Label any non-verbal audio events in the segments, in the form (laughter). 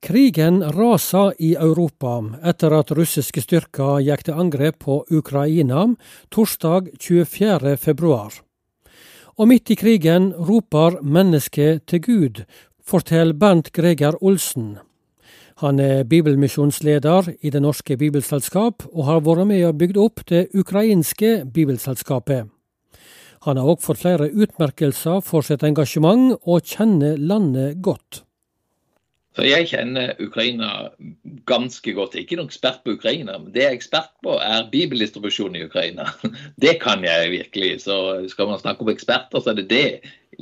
Krigen rasa i Europa etter at russiske styrker gikk til angrep på Ukraina torsdag 24. februar. Og midt i krigen roper mennesket til Gud, forteller Bernt Greger Olsen. Han er bibelmisjonsleder i Det norske bibelselskap, og har vært med og bygd opp det ukrainske bibelselskapet. Han har òg fått flere utmerkelser for sitt engasjement, og kjenner landet godt. Så Jeg kjenner Ukraina ganske godt. Ikke noen ekspert på Ukraina, men det jeg er ekspert på, er bibeldistribusjon i Ukraina. (laughs) Det kan jeg virkelig. Så skal man snakke om eksperter, så er det det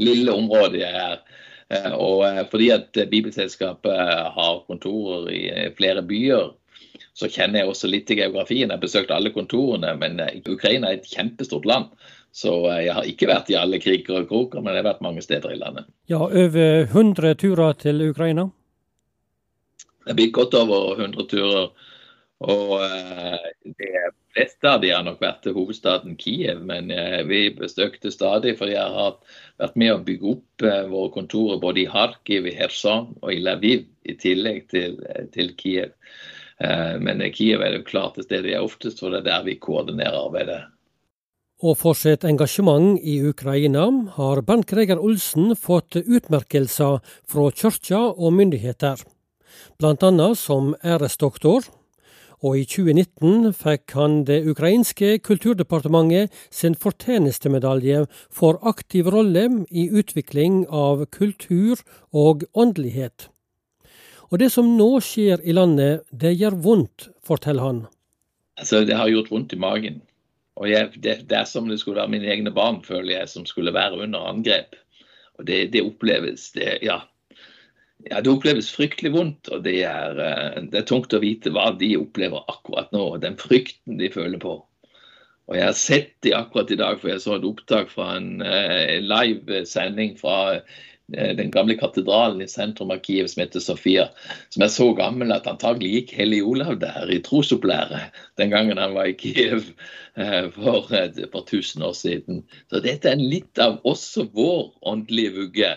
lille området jeg er. Eh, og eh, fordi at Bibelselskapet har kontorer i eh, flere byer, så kjenner jeg også litt til geografien. Jeg har besøkt alle kontorene, men Ukraina er et kjempestort land. Så jeg har ikke vært i alle kriker og kroker, men jeg har vært mange steder i landet. Ja, Over 100 turer til Ukraina? Det blir godt over 100 turer. Og eh, det fleste av de har nok vært til hovedstaden Kiev, men eh, vi besøkte stadig, for jeg har vært med å bygge opp eh, våre kontorer både i Kharkiv, i Kherson og i Lviv, i tillegg til, til Kiev. Men Kiev er det klart det stedet jeg oftest, for det er der vi koordinerer arbeidet. Og for sitt engasjement i Ukraina har Bernt Greger Olsen fått utmerkelser fra kirka og myndigheter bl.a. som æresdoktor, og i 2019 fikk han det ukrainske kulturdepartementet sin fortjenestemedalje for aktiv rolle i utvikling av kultur og åndelighet. Og det som nå skjer i landet, det gjør vondt, forteller han. Altså, det har gjort vondt i magen. Og jeg, det, det, er som det skulle være mine egne barn, føler jeg, som skulle være under angrep. Og det, det oppleves. Det, ja, ja, Det oppleves fryktelig vondt, og det er, eh, det er, tungt å vite hva de opplever akkurat nå. og Den frykten de føler på. Og Jeg har sett de akkurat i dag, for jeg så et opptak fra en uh, live sending fra uh, den gamle katedralen i sentrum av Kiev som heter Sofia, som er så gammel at antagelig gikk Hellig Olav der i trosopplæret den gangen han var i Kiev for et par tusen år siden. Så dette er litt av også vår åndelige vugge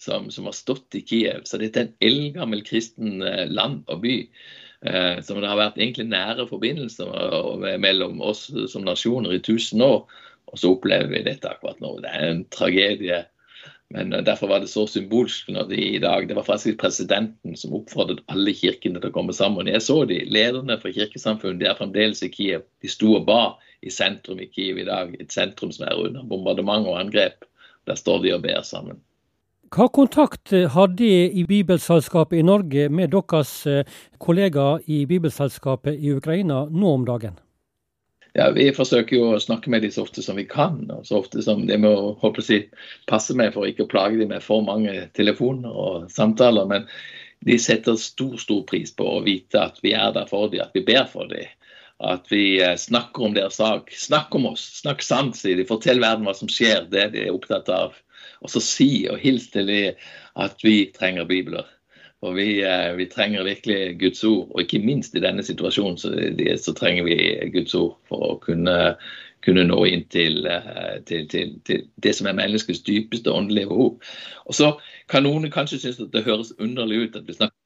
som, som, har stått i Kiev. Så dette er en eldgammel kristen eh, land og by. Eh, som det har vært egentlig nære forbindelser mellom oss som nasjoner i tusen år. Og så opplever vi dette akkurat nå. Det er en tragedie. Men eh, Derfor var det så symbolsk når de i dag Det var faktisk presidenten som oppfordret alle kirkene til å komme sammen. Jeg så de, Lederne for kirkesamfunnet de er fremdeles i Kiev. De sto og ba i sentrum i Kiev i dag. Et sentrum som er under bombardement og angrep. Der står de og ber sammen. Hva kontakt har de i Bibelselskapet i Norge med deres eh, kollegaer i Bibelselskapet i Ukraina nå om dagen? Ja, Vi forsøker jo å snakke med dem så ofte som vi kan. og så ofte som Det må håper jeg, passe med for ikke å plage dem med for mange telefoner og samtaler. Men de setter stor stor pris på å vite at vi er der for dem, at vi ber for dem. At vi eh, snakker om deres sak. Snakk om oss, snakk sant, sier de. Fortell verden hva som skjer. Det de er opptatt av og så si og hils til dem at vi trenger bibler. For vi, eh, vi, trenger virkelig Guds ord, og ikke minst i denne situasjonen så, så trenger vi Guds ord for å kunne, kunne nå inn til, eh, til, til, til, det som er menneskets dypeste åndelige behov. Og så kan noen kanskje synes at det høres underlig ut at vi snakker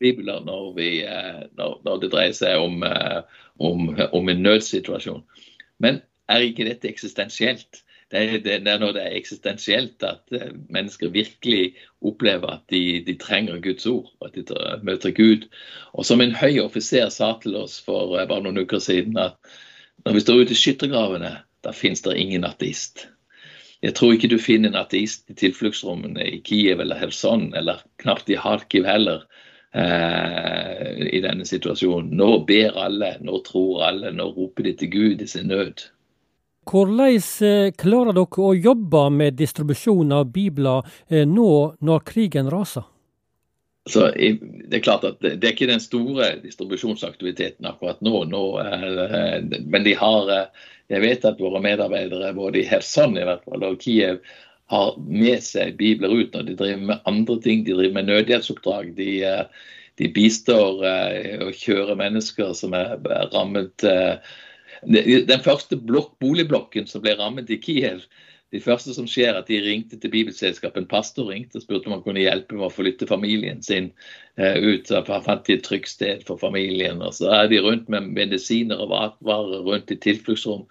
bibler når, vi, eh, når, når det dreier seg om, om, om en nødsituasjon. Men er ikke dette eksistensielt? Det er, det er, når det er eksistensielt at eh, mennesker virkelig opplever at de, de trenger Guds ord, og at de møter Gud. Og som en høy offiser sa til oss for eh, bare noen uker siden, at når vi står ute i skyttergravene, da finnes det ingen ateist. Jeg tror ikke du finner en ateist i tilfluktsrommene i Kiev eller Helson, eller knapt i Kharkiv heller. Eh, i denne situasjonen. Nå ber alle, nå tror alle, nå roper de til Gud i sin nød. Hvordan eh, klarer dere å jobbe med distribusjon av bibler eh, nå når krigen raser? Så det er klart at det er ikke den store distribusjonsaktiviteten akkurat nå. nå men de har Jeg vet at våre medarbeidere både i Helsan i hvert fall, og Kiev har med seg bibler ut når de driver med andre ting. De driver med nødhjelpsoppdrag. De, de bistår og kjører mennesker som er rammet den første blok, boligblokken som ble rammet i Kiev, De første som skjer, at de ringte til Bibelselskapet. En pastor ringte og spurte om han kunne hjelpe med å flytte familien sin uh, ut. Han fant de et trygt sted for familien. og Så er de rundt med medisiner og varer rundt i tilfluktsrom.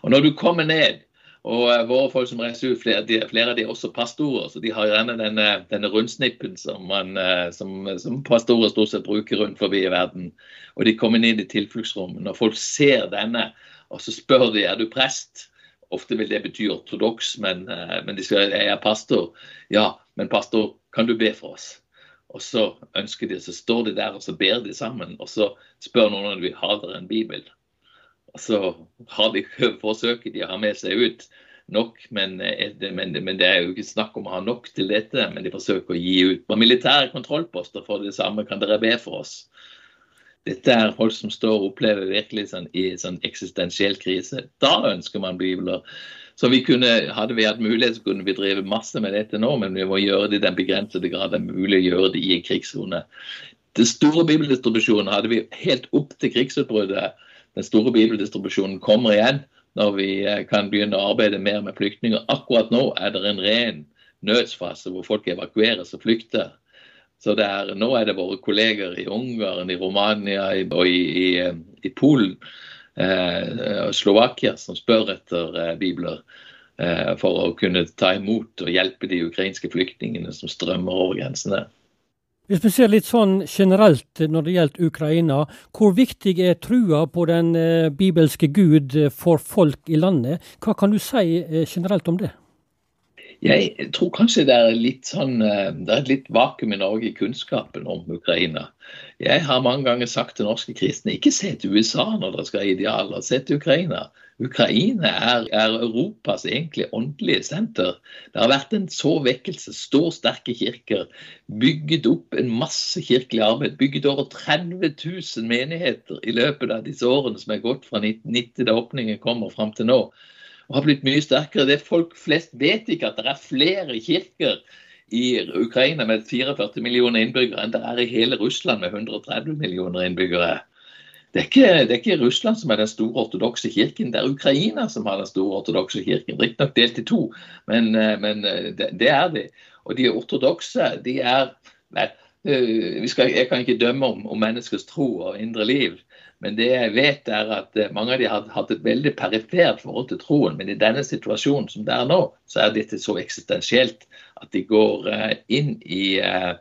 Og når du kommer ned og uh, våre folk som reiser ut, flere, de, flere av de er også pastorer, så de har gjerne denne, denne rundsnippen som, man, uh, som, som, pastorer stort sett bruker rundt forbi i verden. Og de kommer inn i tilfluktsrommet. Når folk ser denne, og så spør de er du prest, Ofte vil det bety ortodoks, men, eh, men de sier jeg er pastor. Ja, men pastor, kan du be for oss? Og så ønsker de, så står de der og så ber de sammen. Og så spør noen om de har en bibel. Så har de, forsøker de å ha med seg ut nok, men, eh, men, men, det er jo ikke snakk om å ha nok til dette. Men de forsøker å gi ut på militære kontrollposter for det samme. Kan dere be for oss? Dette er folk som står og opplever virkelig sånn, i sånn eksistensiell krise. Da ønsker man bibler. Så vi kunne, Hadde vi hatt mulighet, så kunne vi drive masse med dette nå, men vi må gjøre det i den begrensede grad det er mulig å gjøre det i en krigssone. Den store bibeldistribusjonen hadde vi helt opp til krigsutbruddet. Den store bibeldistribusjonen kommer igjen når vi eh, kan begynne å arbeide mer med flyktninger. Akkurat nå er det en ren nødsfase hvor folk evakueres og flykter. Så er, nå er det våre kolleger i Ungarn, i Romania og i, i, i Polen eh, og Slovakia som spør etter eh, bibler eh, for å kunne ta imot og hjelpe de ukrainske flyktningene som strømmer over grensene. Hvis vi ser litt sånn generelt når det gjelder Ukraina, hvor viktig er trua på den eh, bibelske Gud for folk i landet? Hva kan du si eh, generelt om det? Jeg tror kanskje det er sånn, eh, det er et litt vakuum i Norge i kunnskapen om Ukraina. Jeg har mange ganger sagt til norske kristne ikke se til USA når dere skal ha idealer, se til Ukraina. Ukraina er, er, Europas egentlig åndelige senter. Det har vært en så vekkelse, står sterke kirker, bygget opp en masse kirkelig arbeid. Bygget over 30 000 menigheter i løpet av disse årene som er gått fra 1990, da åpningen kommer, fram til nå og har blitt mye sterkere. Det Folk flest vet ikke at det er flere kirker i Ukraina med 44 millioner innbyggere enn det er i hele Russland med 130 millioner innbyggere. Det er, ikke, det er ikke Russland som er den store ortodokse kirken, det er Ukraina som har den store ortodokse kirken. Riktignok delt i to, men, men det, det, er de. Og de ortodokse, de er nei, øh, skal, Jeg kan ikke dømme om, om menneskers tro og indre liv, men det jeg vet er at eh, mange av de har hatt et veldig perifert forhold til troen. Men i denne situasjonen som det er nå, så er dette så eksistensielt at de går eh, inn i eh,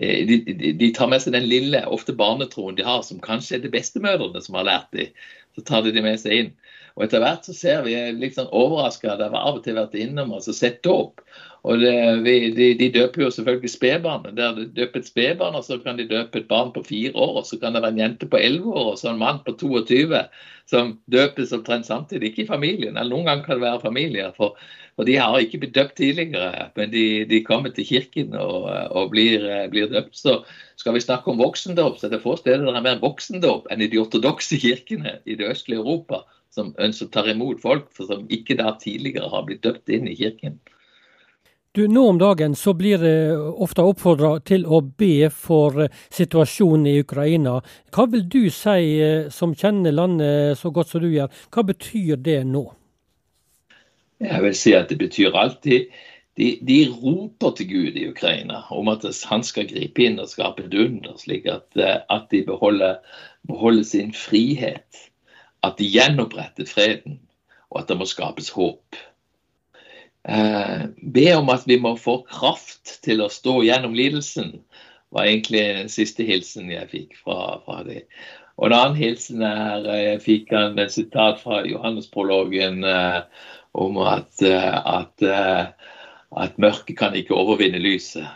de, de, de, tar med seg den lille, ofte barnetroen de har, som kanskje er det bestemødrene som har lært dem. Så tar de det med seg inn. Og etter hvert så ser vi litt sånn overraska. Det har av og til vært innom oss og sett opp. Og det, vi, de, de, døper jo selvfølgelig spedbarn. Der de døper et spedbarn, og så kan de døpe et barn på fire år. Og så kan det være en jente på elleve år og så en mann på 22 som døpes omtrent samtidig. Ikke i familien, eller noen ganger kan det være familier. For, for de har ikke blitt døpt tidligere, men de, de kommer til kirken og, og blir, blir, døpt. Så skal vi snakke om voksendåp, så er det få steder der er mer voksendåp enn i de ortodokse kirkene i det østlige Europa, som ønsker å ta imot folk som ikke da tidligere har blitt døpt inn i kirken. Du, Nå om dagen så blir det ofte oppfordra til å be for eh, situasjonen i Ukraina. Hva vil du si, eh, som kjenner landet så godt som du gjør, hva betyr det nå? Jeg vil si at det betyr alltid de, de roper til Gud i Ukraina om at han skal gripe inn og skape et under, slik at, eh, at de beholder, beholder sin frihet. At de gjenoppretter freden, og at det må skapes håp eh, be om at vi må få kraft til å stå gjennom lidelsen, var egentlig den siste hilsen jeg fikk fra, fra dem. Og en annen hilsen er eh, jeg fikk en sitat fra Johannesprologen eh, om at, eh, at, eh, at, mørket kan ikke overvinne lyset.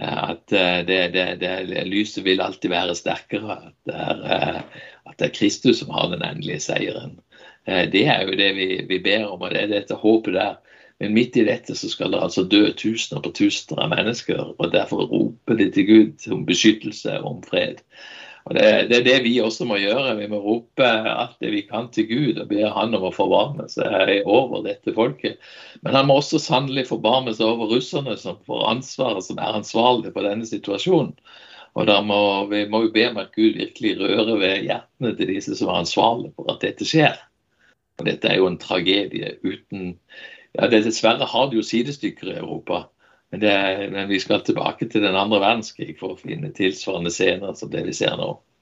At det, det, det, lyset vil alltid være sterkere. At det, er, at det er Kristus som har den endelige seieren. Eh, det er jo det vi, vi, ber om, og det er dette håpet der. Men midt i dette så skal det altså dø tusener på tusener av mennesker. og Derfor roper de til Gud om beskyttelse og om fred. Og det, det, er det vi også må gjøre. Vi må rope alt det vi kan til Gud og be Han om å forbarme seg over dette folket. Men han må også sannelig forbarme seg over russerne, som får ansvaret, som er ansvarlige for denne situasjonen. Og da må, Vi må jo be om at Gud virkelig rører ved hjertene til disse som er ansvarlige for at dette skjer. Og dette er jo en tragedie uten, ja, Dessverre har det jo sidestykker i Europa. Men, det, men, vi skal tilbake til den andre verdenskrig for å finne tilsvarende scener som det vi ser nå.